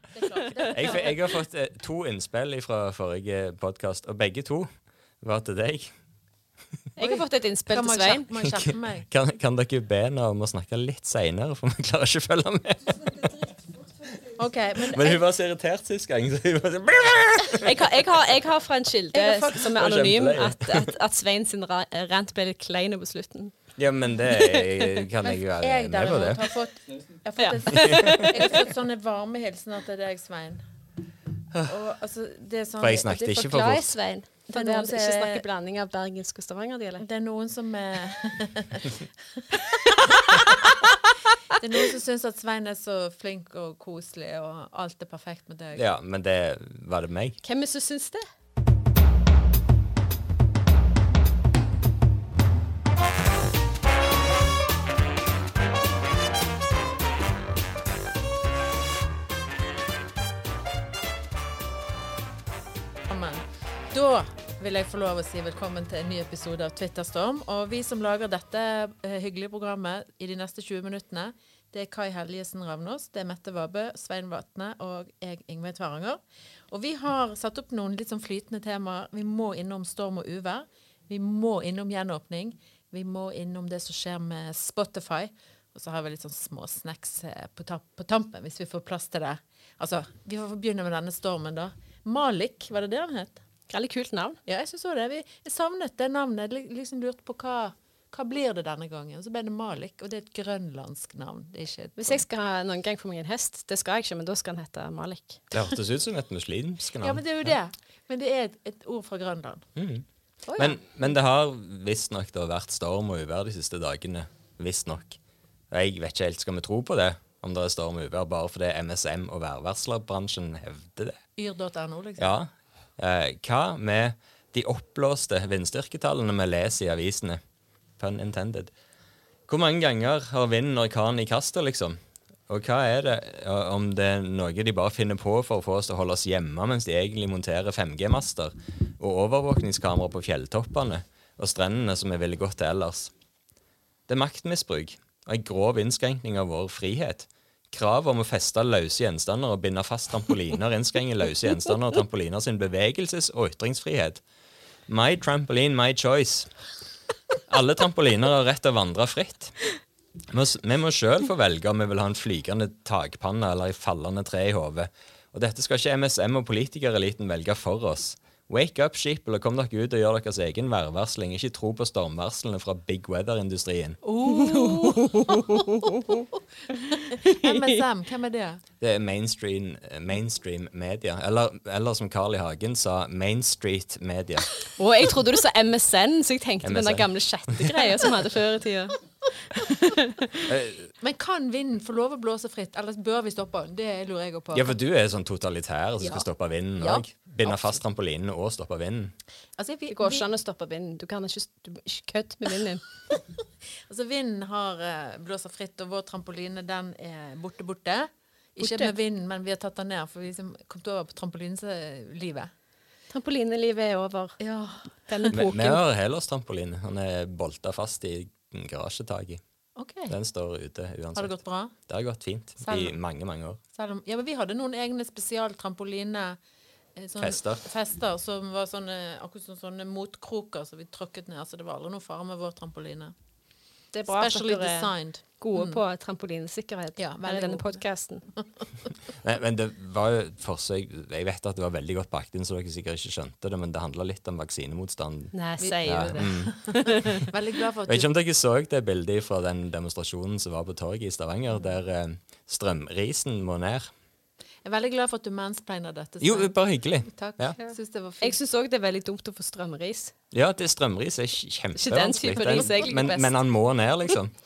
Jeg, jeg har fått eh, to innspill fra forrige podkast, og begge to var til deg. Jeg har fått et innspill til Svein. Kan, kan dere be henne om å snakke litt seinere, for vi klarer ikke å følge med? Okay, men, Men hun var så irritert sist gang. Så hun var så Jeg har, jeg, har, jeg har fra en kilde som er anonym, at, at, at Svein sin ra rant ble litt klein på slutten. Ja, men det er- kan jeg jo være med på. det. har fått, jeg har Ja. fått, et, jeg har fått sånne varme hilsener til deg, Svein. Og, altså, det er sånn, For jeg snakket ikke for fort. Svein. Det er For det noen som ikke er- snakker blanding av bergensk og stavangerdialekt. det er noen som er Det er noen som syns at Svein er så flink og koselig, og alt er perfekt med deg. Ja, men det var det meg. Hvem er det som syns det? Da vil jeg få lov å si velkommen til en ny episode av Twitterstorm. Og vi som lager dette eh, hyggelige programmet i de neste 20 minuttene, det er Kai Helgesen Ravnås, det er Mette Vabø, Svein Vatne og jeg, Ingveig Tvaranger. Og vi har satt opp noen litt sånn flytende temaer. Vi må innom storm og uvær. Vi må innom gjenåpning. Vi må innom det som skjer med Spotify. Og så har vi litt sånn små snacks eh, på, ta på tampen, hvis vi får plass til det. Altså, vi får begynne med denne stormen, da. Malik, var det det han het? Veldig kult navn. Ja, jeg syns òg det. Vi, jeg savnet det navnet. Jeg liksom lurte på hva, hva blir det denne gangen. Så ble det Malik, og det er et grønlandsk navn. Det er ikke et, Hvis jeg skal ha noen gang få meg en hest, det skal jeg ikke, men da skal han hete Malik. Det hørtes ut som et muslimsk navn. Ja, men det er jo det. Men det er et, et ord fra Grønland. Å, ja. Men, men det har visstnok vært storm og uvær de siste dagene. Visstnok. Jeg vet ikke helt, skal vi tro på det? Om det er storm og uvær bare fordi MSM og værvarslerbransjen hevder det? Yr.no, liksom. Ja. Eh, hva med de oppblåste vindstyrketallene vi leser i avisene? Pun intended. Hvor mange ganger har vinden orkan i kastet, liksom? Og hva er det, om det er noe de bare finner på for å få oss til å holde oss hjemme mens de egentlig monterer 5G-master og overvåkningskamera på fjelltoppene og strendene som vi ville gått til ellers? Det er maktmisbruk og en grov innskrenkning av vår frihet. Krav om å feste løse gjenstander og binde fast trampoliner innskrenger løse gjenstander og trampoliner sin bevegelses- og ytringsfrihet. My trampoline, my choice. Alle trampoliner har rett til å vandre fritt. Vi må, vi må sjøl få velge om vi vil ha en flygende takpanne eller ei fallende tre i hodet. Og dette skal ikke MSM og politikereliten velge for oss. Wake up, sheeple, og kom dere ut og gjør deres egen værvarsling. Ikke tro på stormvarslene fra big weather-industrien. MSM, hvem er det? Det er mainstream, mainstream media. Eller, eller som Carl I. Hagen sa, Main Street Media. Oh, jeg trodde du sa MSN, så jeg tenkte på den gamle chattegreia som vi hadde før i tida. Men kan vinden få lov å blåse fritt, eller bør vi stoppe den? Det lurer jeg på. Ja, for du er sånn totalitær som Ja. skal stoppe vinden Ja. Binde fast trampolinen og stoppe vinden. Altså, vi, Det går ikke an å stoppe vinden. Du kan ikke, du, ikke kødde med vinden din. Altså Vinden har eh, blåser fritt, og vår trampoline den er borte, borte. Ikke Borte? med vinden, men vi har tatt den ned, for vi har kommet over på trampolinelivet. Trampolinelivet er over. Ja. Denne Vi, vi epoken. har helårstrampoline. Han er bolta fast i garasjetaket. Okay. Den står ute uansett. Har det gått bra? Det har gått fint i mange, mange år. Selv om, ja, men vi hadde noen egne spesialtrampoliner sånne Fester. fester som var sånne, akkurat som sånne motkroker som vi tråkket ned. Så det var aldri noe fare med vår trampoline. Det er bra at dere designed. er gode gode på trampolinesikkerhet Ja, med denne podkasten. Men, men det var jo forsøk Jeg vet at det var veldig godt bakt inn, så dere sikkert ikke skjønte det, men det handla litt om vaksinemotstand. Nei, sier Ja, jo det. mm. Veldig glad for at Vet ikke om dere så det bildet fra den demonstrasjonen som var på torget i Stavanger, der eh, strømrisen må ned. Jeg er veldig glad for at du mansplainer dette. Jo, bare hyggelig. Takk. Ja. Jeg synes det var Jeg syns òg det er veldig dumt å få strømris. Ja, det strømris er kjempevanskelig. men, men han må ned, liksom.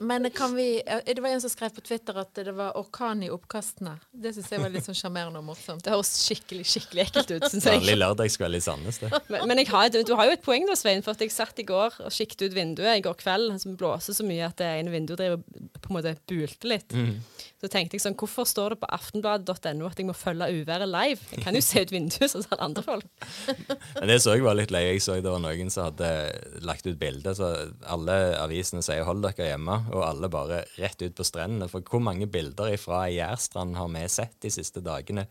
Men kan vi Det var en som skrev på Twitter at det var orkan i oppkastene. Det syns jeg var litt sånn sjarmerende og morsomt. Det høres skikkelig skikkelig ekkelt ut, syns jeg. Vanlig lørdagskveld i Sandnes, det. Men, men jeg har, du har jo et poeng da, Svein, for at jeg satt i går og kikket ut vinduet i går kveld, som blåser så mye at det ene vinduet driver på en måte bulte litt. Så tenkte jeg sånn, hvorfor står det på aftenbladet.no at jeg må følge uværet live? Jeg kan jo se ut vinduet som sånn andre folk. Men det så jeg var litt leie Jeg så det var noen som hadde lagt ut bilde. Så alle avisene sier 'hold dere hjemme', og alle bare rett ut på strendene. For hvor mange bilder fra jærstrand har vi sett de siste dagene?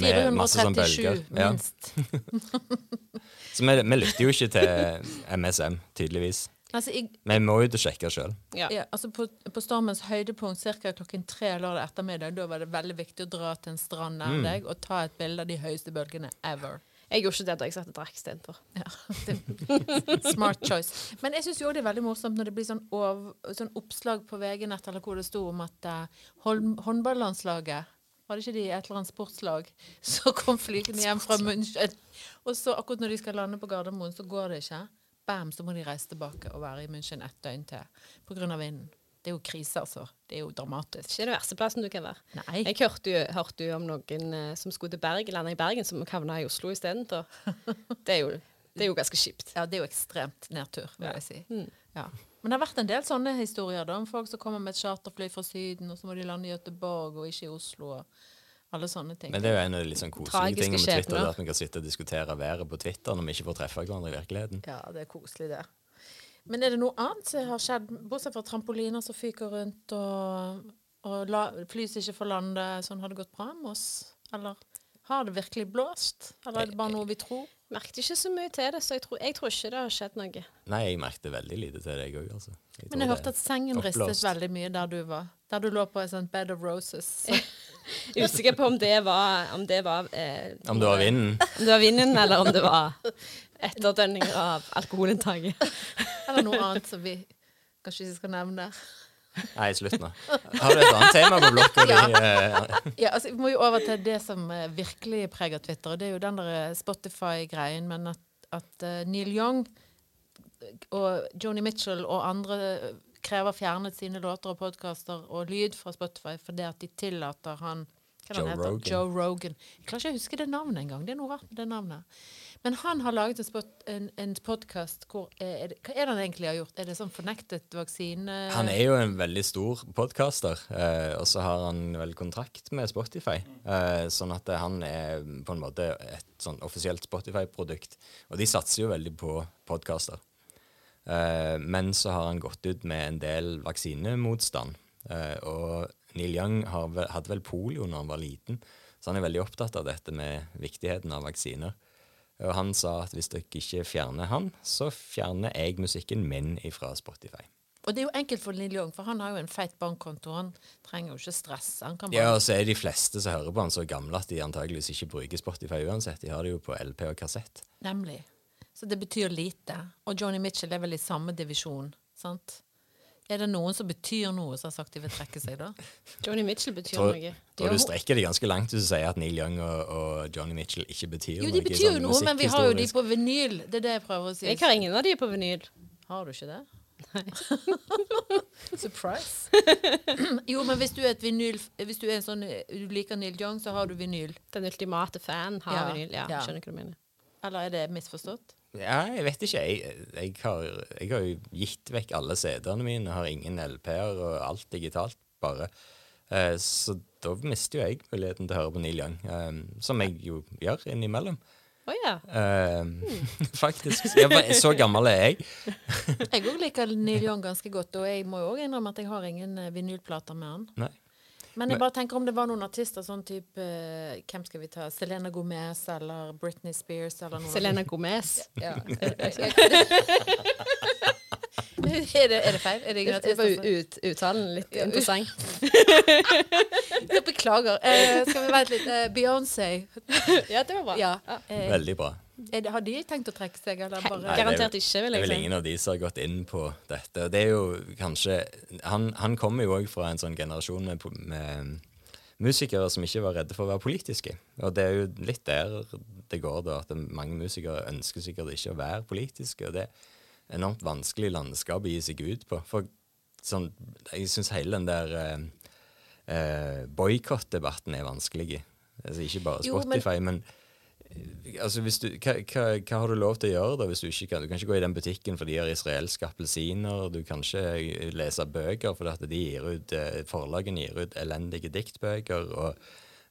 Med masse sånn bølger. minst. Ja. Så vi, vi lytter jo ikke til MSM, tydeligvis. Altså, i, Vi må ut og sjekke sjøl. Ja. ja, altså på, på stormens høydepunkt ca. klokken tre lørdag ettermiddag, da var det veldig viktig å dra til en strand nær Mm. deg og ta et bilde av de høyeste bølgene ever. Jeg gjorde ikke det da jeg satt og drakk istedenfor. Ja, smart choice. Men jeg syns jo det er veldig morsomt når det blir sånn, ov, sånn oppslag på VG-nett eller hvor det sto om at uh, håndballandslaget var det ikke de et eller annet sportslag som kom flygende hjem fra München? Og så akkurat når de skal lande på Gardermoen, så går det ikke. Bam, så må de reise tilbake og være i München ett døgn til pga. vinden. Det er jo krise, altså. Det er jo dramatisk. Ikke den verste plassen du kan være. Nei. Jeg hørte jo, hørte jo om noen eh, som skulle til Bergen, lande i Bergen, som havna i Oslo istedenfor. Det, er jo- det er jo ganske kjipt. Ja, det er jo ekstremt nedtur, vil jeg si. Ja. Men det har vært en del sånne historier da, om folk som kommer med et charterfly fra Syden, og så må de lande i Göteborg og ikke i Oslo, og alle sånne ting. Men det er jo en av de sånn koselige tingene med Twitter, at vi kan sitte og diskutere været på Twitter når vi ikke får treffe hverandre i virkeligheten. Ja, det er koselig, det. Men er det noe annet som har skjedd, bortsett fra trampoliner som fyker rundt, og, og la, fly som ikke får lande? Sånn har det gått bra med oss? Eller har det virkelig blåst? Eller er det bare noe vi tror? Merket ikke så mye til det, så jeg tror, jeg tror ikke det har skjedd noe. Nei, jeg merket veldig lite til deg òg, altså. Men jeg det hørte at sengen oppblåst. ristet veldig mye der du var. Der du lå på et sånt bed of roses. Usikker på om det var Om det var, eh, Om det var vinden? om det var vinden, eller om det var etterdønninger av alkoholinntaket. Eller noe annet som vi kanskje ikke skal nevne. Nei, slutt nå. Har du et annet tema på blokka di? eh, Ja, altså, vi må jo over til det som eh, virkelig preger Twitter, og det er jo den der eh, Spotify-greien, men at, at eh, Neil Young og Joni Mitchell og andre krever fjernet sine låter og podkaster og lyd fra Spotify fordi at de tillater han hva Joe han heter? Rogan. Joe Rogan. Jeg klarer ikke å huske det navnet engang. Det er noe rart med det navnet. Men han har laget en, spot, en, en podkast Hva er det han egentlig har gjort? Er det sånn fornektet vaksine... Han er jo en veldig stor podcaster, eh, og så har han vel kontrakt med Spotify. Eh, sånn at han er på en måte et sånn offisielt Spotify-produkt. Og de satser jo veldig på podcaster. Eh, men så har han gått ut med en del vaksinemotstand. Eh, og Neil Young har hadde vel polio når han var liten, så han er veldig opptatt av dette med viktigheten av vaksiner. Og han sa at hvis dere ikke fjerner han, så fjerner jeg musikken min fra Spotify. Og det er jo enkelt for Lille Young, for han har jo en feit bankkonto. Han trenger jo ikke stress. Han kan Ja, og så er de fleste som hører på han så gamle at de antageligvis ikke bruker Spotify uansett. De har det jo på LP og kassett. Nemlig. Så det betyr lite. Og Johnny Mitchell er vel i samme divisjon, sant? Er det noen som betyr noe, som har sagt de vil trekke seg, da? Johnny Mitchell betyr Tror, noe. tror du strekker det ganske langt hvis du sier at Neil Young og, og Johnny Mitchell ikke betyr noe? Jo, de betyr jo sånn noe, men vi har jo de på vinyl. Det er det jeg prøver å si. Jeg har ingen av de på vinyl. Har du ikke det? Nei. Surprise. jo, men hvis du er et vinyl Hvis du er en sånn Du liker Neil Young, så har du vinyl. Den ultimate fan har Ja, vinyl. Ja, ja. skjønner hva du mener. Eller er det misforstått? Ja, jeg vet ikke. Jeg, jeg, har, jeg har jo gitt vekk alle CD-ene mine. Har ingen LP-er og alt digitalt, bare. Eh, så da mister jo jeg muligheten til å høre på Neil Young, eh, som jeg jo gjør innimellom. Å ja. Eh, faktisk. Jeg, så gammel er jeg. Jeg òg liker Neil Young ganske godt, og jeg må jo òg innrømme at jeg har ingen eh, vinylplater med han. Nei. Men jeg bare tenker om det var noen artister sånn type eh, Hvem skal vi ta? Selena Gomez eller Britney Spears eller noe. Selena Gomez. Ja. er, det, er det feil? Er det ingen Det var ut, uttalen litt Ja, interessant. Beklager. Eh, skal vi vente litt? Eh, Beyoncé. Ja, det var bra. Ja. Veldig bra. Er det, har de tenkt å trekke seg, eller bare Nei, Garantert ikke, vil jeg si. Det er vel ingen av de som har gått inn på dette. Det er jo kanskje Han, han kommer jo òg fra en sånn generasjon med, med musikere som ikke var redde for å være politiske. Og det er jo litt der det går, da, at mange musikere ønsker sikkert ikke å være politiske. Og det er enormt vanskelig landskap å gi seg ut på. For sånn, jeg syns hele den der eh, eh, boikottdebatten er vanskelig. Altså, ikke bare Jo, men- Spotify, men Altså, hvis du, hva, hva, hva har du lov til å gjøre da hvis du ikke kan Du kan ikke gå i den butikken for de har israelske appelsiner. Du kan ikke lese bøker fordi at de gir ut eh, forlagene gir ut elendige diktbøker. Og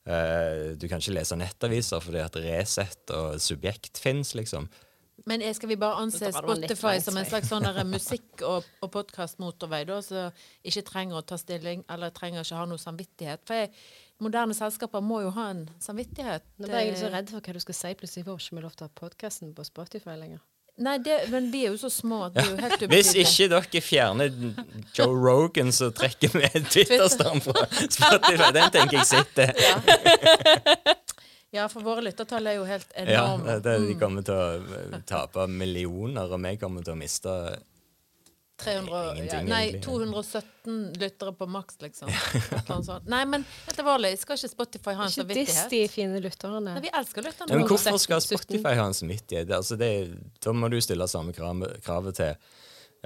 uh, du kan ikke lese nettaviser fordi at Resett og Subjekt fins, liksom. Men er- skal vi bare anse Spotify som en slags sånn musikk- og, og podkastmotorvei, da, som ikke trenger å ta stilling, eller trenger ikke ha noe samvittighet? For jeg, moderne selskaper må jo ha en samvittighet. Nå ble jeg så redd for hva du skal si. Plutselig får ikke vi lov til å ha podkasten på Spotify lenger. Nei, det, men vi er jo så små at du er jo helt Hvis ikke dere fjerner Joe Rogan, så trekker vi Twitter-stam fra Spotify. Den tenker jeg sitter. Ja, for våre lyttertall er jo helt Ja, enorme. det, de kommer til å eh, tape millioner, og vi kommer til å miste 300, ja, nei, egentlig. 217 lyttere på maks, liksom. Nei, men helt alvorlig, skal ikke Spotify ha en Ikke diss samvittighet? de fine lytterne. Nei, vi elsker lytterne. Ja, men hvorfor skal Spotify ha en samvittighet? Det- Altså det, da må du stille samme krav- kravet til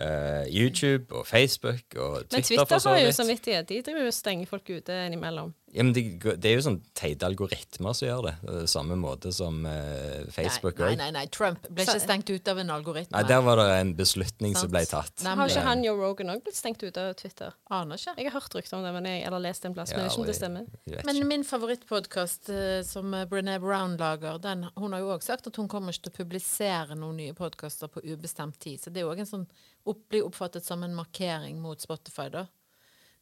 uh, YouTube og Facebook og Twitter. Men Twitter for så har jo samvittighet. De driver jo og stenger folk ute innimellom. Ja, men det, det er jo sånn teite algoritmer som gjør det. eh, Samme måte som uh, Facebook Nei, nei, nei, nei, Trump ble ikke stengt ut av en algoritme. Nei, der var det en beslutning Sant. som ble tatt. Nei, Har ikke han Joe Rogan òg blitt stengt ut av Twitter? Aner ikke. Jeg har hørt rykter om det, men jeg, eller lest en plass, Ja, men jeg ikke om det stemmer. Men min favorittpodkast, uh, som eh, Brené Brown lager, den, hun har jo òg sagt at hun kommer ikke til å publisere noen nye podkaster på ubestemt tid. Så det er jo òg en sånn opp, blir oppfattet som en markering mot Spotify, da.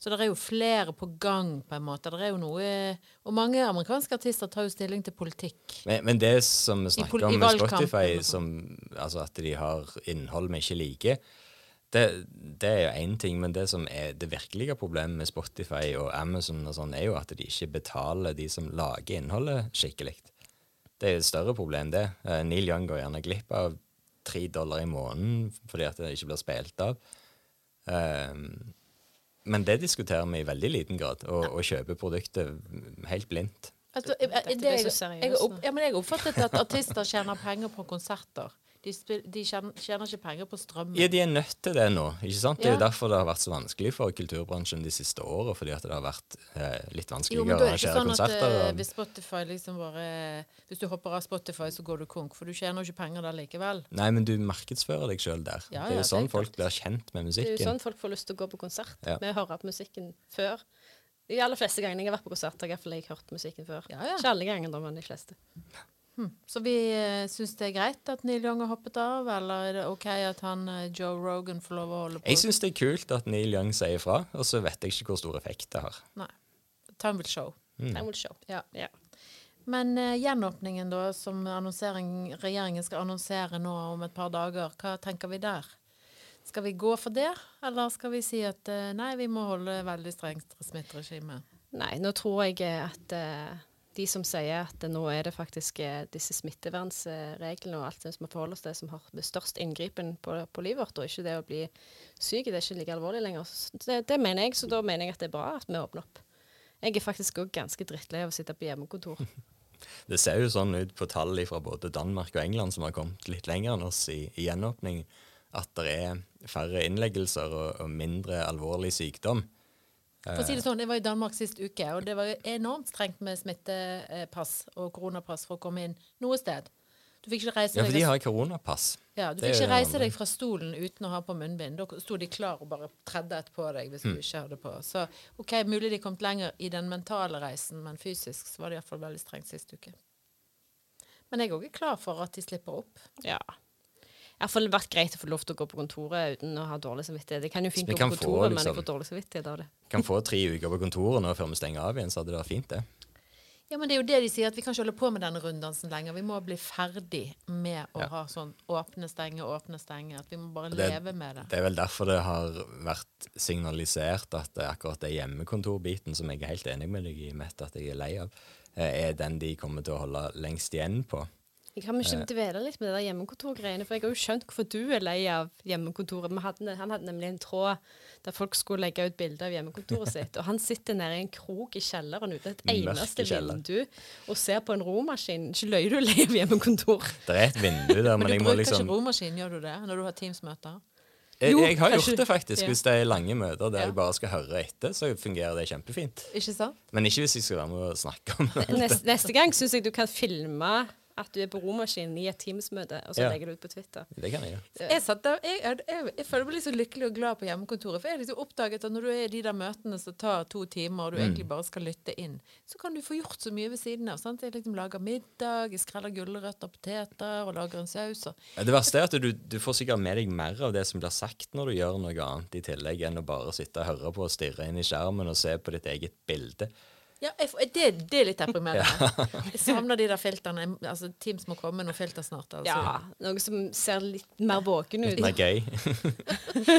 Så det er jo flere på gang, på en måte. Det er jo noe Og mange amerikanske artister tar jo stilling til politikk. Men, men det som vi snakker om med Spotify, sånn. som, altså at de har innhold vi ikke liker, det, det er jo én ting. Men det som er det virkelige problemet med Spotify og Amazon, og sånn, er jo at de ikke betaler de som lager innholdet, skikkelig. Det er jo et større problem, det. Eh, Neil Young går gjerne glipp av tre dollar i måneden fordi at det ikke blir spilt av. Um, men det diskuterer vi i veldig liten grad, å, å kjøpe produktet helt blindt. Altså, jeg, jeg, jeg, jeg, opp, ja, men jeg oppfattet at artister tjener penger på konserter. De, spil, de tjener, tjener ikke penger på strømmen. Ja, de er nødt til det nå. ikke sant? Det er jo Ja. derfor det har vært så vanskelig for kulturbransjen de siste årene. Fordi at det har vært eh, litt vanskeligere å da er det ikke arrangere sånn at konserter. eh, og- hvis Spotify liksom bare Hvis du hopper av Spotify, så går du konk, for du tjener jo ikke penger der likevel. Nei, men du markedsfører deg sjøl der. Ja, det er ja, jo sånn er folk blir kjent med musikken. Det er jo sånn folk får lyst til å gå på konsert. Ja. Med å høre på musikken før. De aller fleste gangene jeg har vært på konsert, har jeg hørt musikken før. Ja, ja. Ikke alle gangene, men de fleste. Så vi uh, syns det er greit at Neil Young har hoppet av, eller er det OK at han uh, Joe Rogan får lov å holde på? Jeg syns det er kult at Neil Young sier fra, og så vet jeg ikke hvor stor effekt det har. Nei. Time will show. Mm. Time will show. Ja. Ja. Men uh, gjenåpningen, da, som regjeringen skal annonsere nå om et par dager, hva tenker vi der? Skal vi gå for det, eller skal vi si at nei, vi må holde veldig strengt smitteregime? Nei, nå tror jeg at de som sier at nå er det faktisk eh, disse smittevernsreglene og alt det som har forholde oss til, som har størst inngripen på, på livet vårt, og ikke det å bli syk, det er ikke like alvorlig lenger. Det, det mener jeg, så da mener jeg at det er bra at vi åpner opp. Jeg er faktisk òg ganske drittlei av å sitte på hjemmekontor. Det ser jo sånn ut på tall fra både Danmark og England, som har kommet litt lenger enn oss i, i gjenåpning, at det er færre innleggelser og, og mindre alvorlig sykdom. For å si det sånn, Jeg var i Danmark sist uke, og det var enormt strengt med smittepass og koronapass for å komme inn noe sted. Du fikk ikke reise Ja, for de har koronapass. ja, du det fikk ikke reise deg fra stolen uten å ha på munnbind. Da sto de klar og bare tredde et på deg hvis Mm. du ikke hadde på. Så OK, mulig de kom lenger i den mentale reisen, men fysisk så var det iallfall veldig strengt sist uke. Men jeg òg er klar for at de slipper opp. Ja. Det iallfall vært greit å få lov til å gå på kontoret uten å ha dårlig samvittighet. Jeg kan jo fint gå på få, kontoret, men liksom- jeg får dårlig samvittighet av det. Kan få tre uker på kontoret nå før vi stenger av igjen, så hadde det vært fint, det. Ja, men det er jo det de sier, at vi kan ikke holde på med denne runddansen lenger. Vi må bli ferdig med å Ja. ha sånn åpne, stenge, åpne, stenge. At vi må bare Det- leve med det. Det er vel derfor det har vært signalisert at det akkurat det hjemmekontorbiten, som jeg er helt enig med deg i, Mette, at jeg er lei av, eh, er den de kommer til å holde lengst igjen på. Jeg kan ikke dvele litt med det der hjemmekontorgreiene, for jeg har jo skjønt hvorfor du er lei av hjemmekontoret. Hadde, han hadde nemlig en tråd der folk skulle legge ut bilder av hjemmekontoret sitt, og han sitter nede i en krok i kjelleren uten et eneste vindu og ser på en romaskin. Ikke løy du lei av hjemmekontor. Det er et vindu der, men, Men jeg du bruker liksom ikke romaskin, gjør du det? Når du har Teams-møter? jeg, jeg har gjort det faktisk. ja. Hvis det er lange møter der Ja. jeg bare skal høre etter, så fungerer det kjempefint. Ikke sant? Men ikke hvis jeg skal være med og snakke om det. Neste, neste gang syns jeg du kan filme at du er på romaskinen i et Teams-møte, og så Ja. legger du ut på Twitter. Det kan jeg gjøre. Jeg, der, jeg, jeg, jeg, føler meg litt så lykkelig og glad på hjemmekontoret. For jeg har liksom oppdaget at når du er i de der møtene som tar to timer, og du egentlig bare skal lytte inn, så kan du få gjort så mye ved siden av. Sant? Jeg liksom lager middag, jeg skreller gulrøtter, poteter og lager en saus. Og Ja, Det verste er at du, du får sikkert med deg mer av det som blir sagt når du gjør noe annet i tillegg, enn å bare sitte og høre på og stirre inn i skjermen og se på ditt eget bilde. Ja, jeg, får- det, det er litt deprimerende. Jeg savner de der filterne. Altså, Teams må komme med noen filter snart. Altså. Ja, noe som ser litt mer våken ut. Litt mer gøy.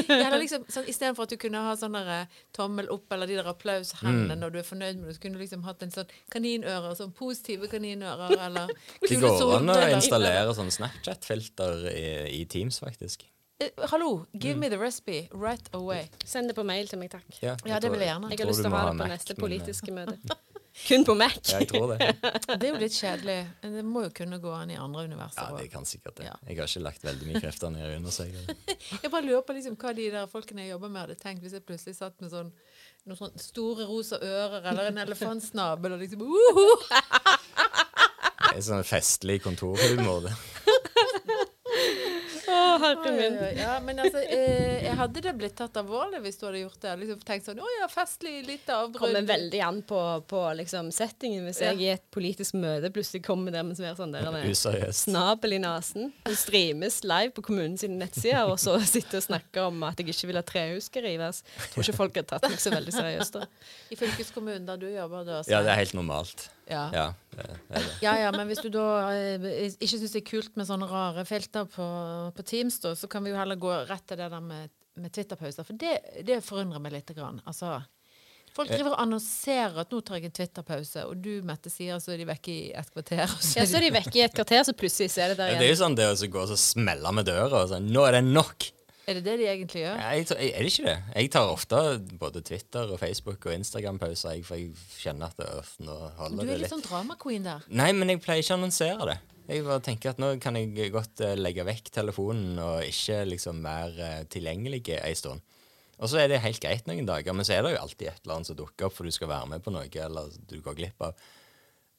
Ja, liksom, sånn, Istedenfor at du kunne ha sånn der, eh, tommel opp eller de der applaushendene når du er fornøyd med det, så kunne du liksom hatt en sånn kaninører, sånn positive kaninører, eller Det går an å installere sånn Snapchat-filter i, i Teams, faktisk. Eh, Hallo, give me the recipe right away. Send det på mail til meg, takk. Ja, det vil jeg gjerne. Jeg har lyst til å ha det på Mac, neste men, politiske møte. Kun på Mac. Ja, jeg tror det. Det er jo litt kjedelig. Men Det må jo kunne gå an i andre universer Ja, det kan sikkert det. Ja. Jeg har ikke lagt veldig mye krefter ned i undersøkelsen. Jeg bare lurer på liksom hva de der folkene jeg jobber med, hadde tenkt hvis jeg plutselig satt med sånn noen sånne store rosa ører eller en elefantsnabel og liksom uhu. Det er sånn festlig kontorhumor. det. Herre min. Ja, men altså, eh, jeg hadde det blitt tatt alvorlig hvis du hadde gjort det. Liksom tenkt sånn Å ja, festlig, lite avbrudd. Kommer veldig an på, på liksom settingen. Hvis jeg i et politisk møte plutselig kommer der med sånn der med snabel i nesen, det streames live på kommunens nettsider, og så sitter og snakker om at jeg ikke vil at trehus skal rives. Tror ikke folk har tatt meg så veldig seriøst da. I fylkeskommunen der du jobber, da. så- Ja, det er helt normalt. Ja. Ja, det er det. Ja, ja, men hvis du da eh, ikke syns det er kult med sånne rare filter på, på Teams, da, så kan vi jo heller gå rett til det der med, med Twitter-pauser. For det, det forundrer meg litt. Grann. Altså, folk driver og annonserer at 'nå tar jeg en Twitter-pause', og du, Mette, sier så er de vekke i et kvarter. Og så Ja, så er de vekke i et kvarter, så plutselig så er det der Ja, det er jo sånn det å så gå og så smelle med døra og sånn 'Nå er det nok!' Er det det de egentlig gjør? Ja, jeg, tar- er det ikke det? Jeg tar ofte både Twitter og Facebook og Instagram-pauser, jeg, for jeg kjenner at det, nå holder det litt. du er litt. sånn drama-queen der. Nei, men jeg pleier ikke å annonsere det. Jeg bare tenker at nå kan jeg godt uh, legge vekk telefonen og ikke liksom være uh, tilgjengelig ei stund. Og så er det helt greit noen dager, men så er det jo alltid et eller annet som dukker opp, for du skal være med på noe, eller du går glipp av.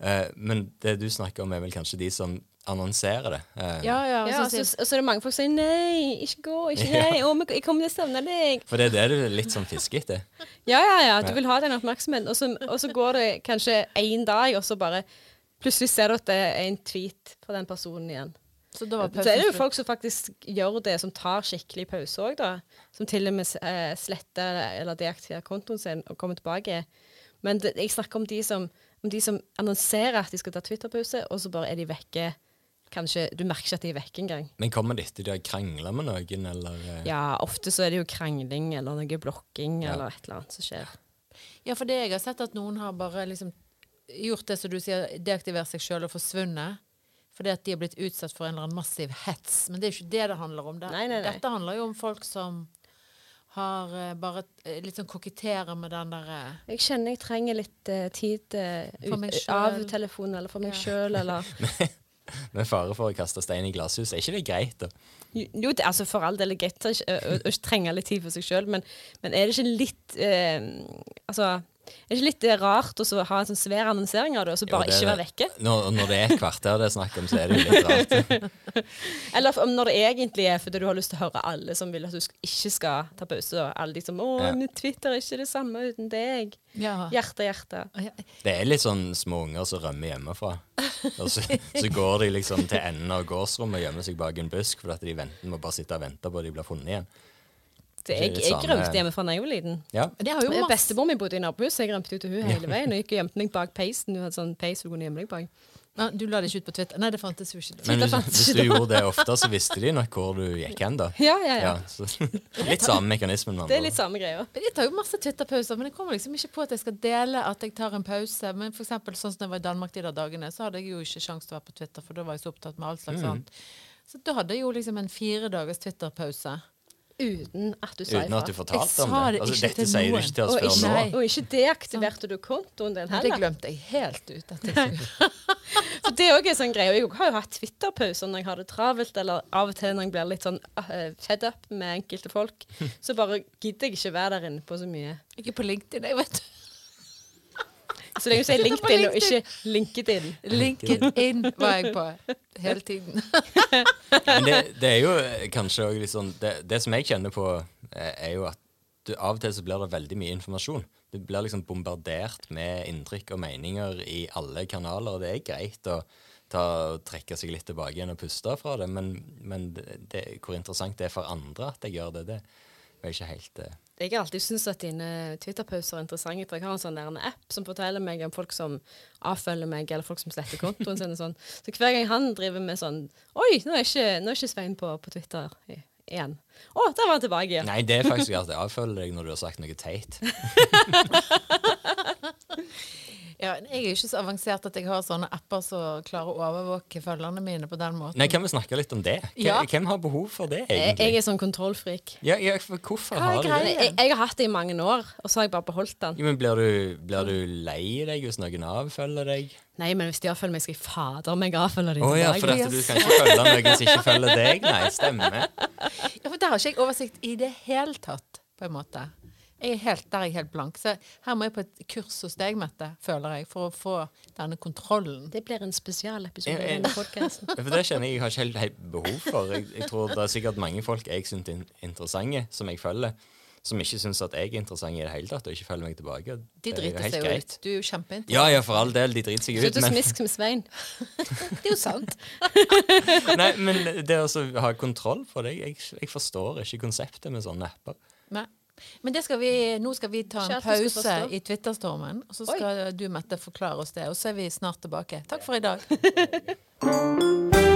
Uh, men det du snakker om, er vel kanskje de som annonserer det. Eh, Ja, ja. Ja, og så så, og så er det mange folk som sier 'nei, ikke gå', ikke nei, å, men jeg kommer til å savne deg'. For det er det du er litt sånn fisker etter. Ja, ja, ja, du vil ha den oppmerksomheten. Og så, og så går det kanskje én dag, og så bare Plutselig ser du at det er en tweet fra den personen igjen. så det var Så er det jo folk som faktisk gjør det, som tar skikkelig pause òg, da. Som til og med eh, sletter eller deaktiverer kontoen sin og kommer tilbake. Men det, jeg snakker om de, som, om de som annonserer at de skal ta Twitter-pause, og så bare er de vekke. Kanskje, Du merker ikke at de er vekke engang. Men kommer det etter de har krangla med noen, eller eh, Ja, ofte så er det jo krangling eller noe blokking Ja. eller et eller annet som skjer. Ja, for det jeg har sett at noen har bare liksom gjort det som du sier, deaktivert seg sjøl og forsvunnet. Fordi at de har blitt utsatt for en eller annen massiv hets. Men det er jo ikke det det handler om. Det, Nei, nei, nei. Dette handler jo om folk som har uh, bare uh, litt sånn koketterer med den derre Jeg kjenner jeg trenger litt tid ut- av telefonen, eller for meg Ja. sjøl, eller Med fare for å kaste stein i glasshus. Er ikke det greit, da? Jo, det, altså for all del er det greit å, å, å trenge litt tid for seg sjøl, men, men, er det ikke litt eh, Altså er det ikke litt rart å ha en sånn svær annonsering av det, og så bare jo, det, ikke være vekke? Når, når, det er et kvarter det er snakk om, så er det jo litt rart. Eller når det egentlig er fordi du har lyst til å høre alle som vil at du ikke skal ta pause. Og alle de som 'Å, ja. Twitter er ikke det samme uten deg'. Ja. Hjerte, hjerte. Det er litt sånn små unger som rømmer hjemmefra. Og så, så, går de liksom til enden av gårdsrommet og gjemmer seg bak en busk fordi de venter, må bare sitte og vente på at de blir funnet igjen. Jeg, jeg rømte hjemmefra da jeg var liten. Ja. Bestemor min bodde i nabohuset, jeg rømte jo til hun hele veien. Og gikk og gjemte meg bak peisen. Du hadde sånn peis du kunne gjemme deg bak. Ja, du la det ikke ut på Twitter? Nei, det fantes jo ikke. Men hvis, hvis, du gjorde det ofte, så visste de nok hvor du gikk hen, da. Ja, ja, ja. ja litt samme mekanismen. Det er litt samme greia. Jeg tar jo masse Twitter-pauser, men jeg kommer liksom ikke på at jeg skal dele at jeg tar en pause. Men for eksempel sånn som jeg var i Danmark de der dagene, så hadde jeg jo ikke sjanse til å være på Twitter, for da var jeg så opptatt med alt slags mm. annet. Så da hadde jeg jo liksom en fire dagers Twitter-pause. Uten at du sa ifra. Uten at du fortalte om det. Altså, dette til sier du ikke til oss før nå. Og ikke deaktiverte du kontoen din heller. Det glemte jeg helt ut. at jeg Så Det òg er sånn greie. Jeg har jo hatt Twitter-pauser når jeg har det travelt, eller av og til når jeg blir litt sånn uh, fed up med enkelte folk. Så bare gidder jeg ikke være der inne på så mye. Ikke på LinkedIn, jeg vet du. Så lenge du sier LinkedIn og ikke LinkedIn. LinkedIn var jeg på hele tiden. Men det, det, er jo kanskje òg litt sånn det, det, som jeg kjenner på, eh, er jo at du, av og til så blir det veldig mye informasjon. Du blir liksom bombardert med inntrykk og meninger i alle kanaler. og Det er greit å ta, trekke seg litt tilbake igjen og puste fra det, men, men det, hvor interessant det er for andre at jeg gjør det, det er ikke helt uh, jeg har alltid syntes at dine Twitter-pauser er interessante. For jeg har en sånn en app som forteller meg om folk som avfølger meg, eller folk som sletter kontoen sin. Sånn. Så hver gang han driver med sånn Oi, nå er ikke, nå er ikke Svein på, på Twitter igjen. Å, der var han tilbake igjen. Nei, det er faktisk at jeg avfølger deg når du har sagt noe teit. Ja, jeg er jo ikke så avansert at jeg har sånne apper som klarer å overvåke følgerne mine på den måten. Nei, Kan vi snakke litt om det? Hvem, ja. hvem har behov for det, egentlig? Jeg, jeg er sånn kontrollfrik. Ja, jeg, for hvorfor har du det? Jeg, jeg, har hatt det i mange år, og så har jeg bare beholdt den. Ja, men blir du, blir du lei deg hvis noen avfølger deg? Nei, men hvis de avfølger meg, skal jeg fader meg avfølge dem oh, ja, for at du kan ikke følge noen som ikke følger deg? Nei, stemmer. Ja, for der har ikke jeg oversikt i det hele tatt, på en måte. Jeg er helt, der er jeg helt blank. Så her må jeg på et kurs hos deg, Mette, føler jeg, for å få denne kontrollen. Det blir en spesialepisode i denne podkasten. for det kjenner jeg jeg har ikke helt behov for. Jeg, jeg, tror det er sikkert mange folk jeg syns er interessante, som jeg følger, som ikke syns at jeg er interessant i det hele tatt, og ikke følger meg tilbake. De driter seg jo ut. Du er jo kjempeinteressant. Ja, ja, for all del. De driter seg ut. Slutt å smiske med Svein. det er jo sant. Nei, men det å ha kontroll på det jeg, jeg forstår ikke konseptet med sånne apper. Nei. Men skal vi, nå skal vi ta en pause i Twitterstormen, og så skal Oi. du, Mette, forklare oss det. Og så er vi snart tilbake. Takk for i dag.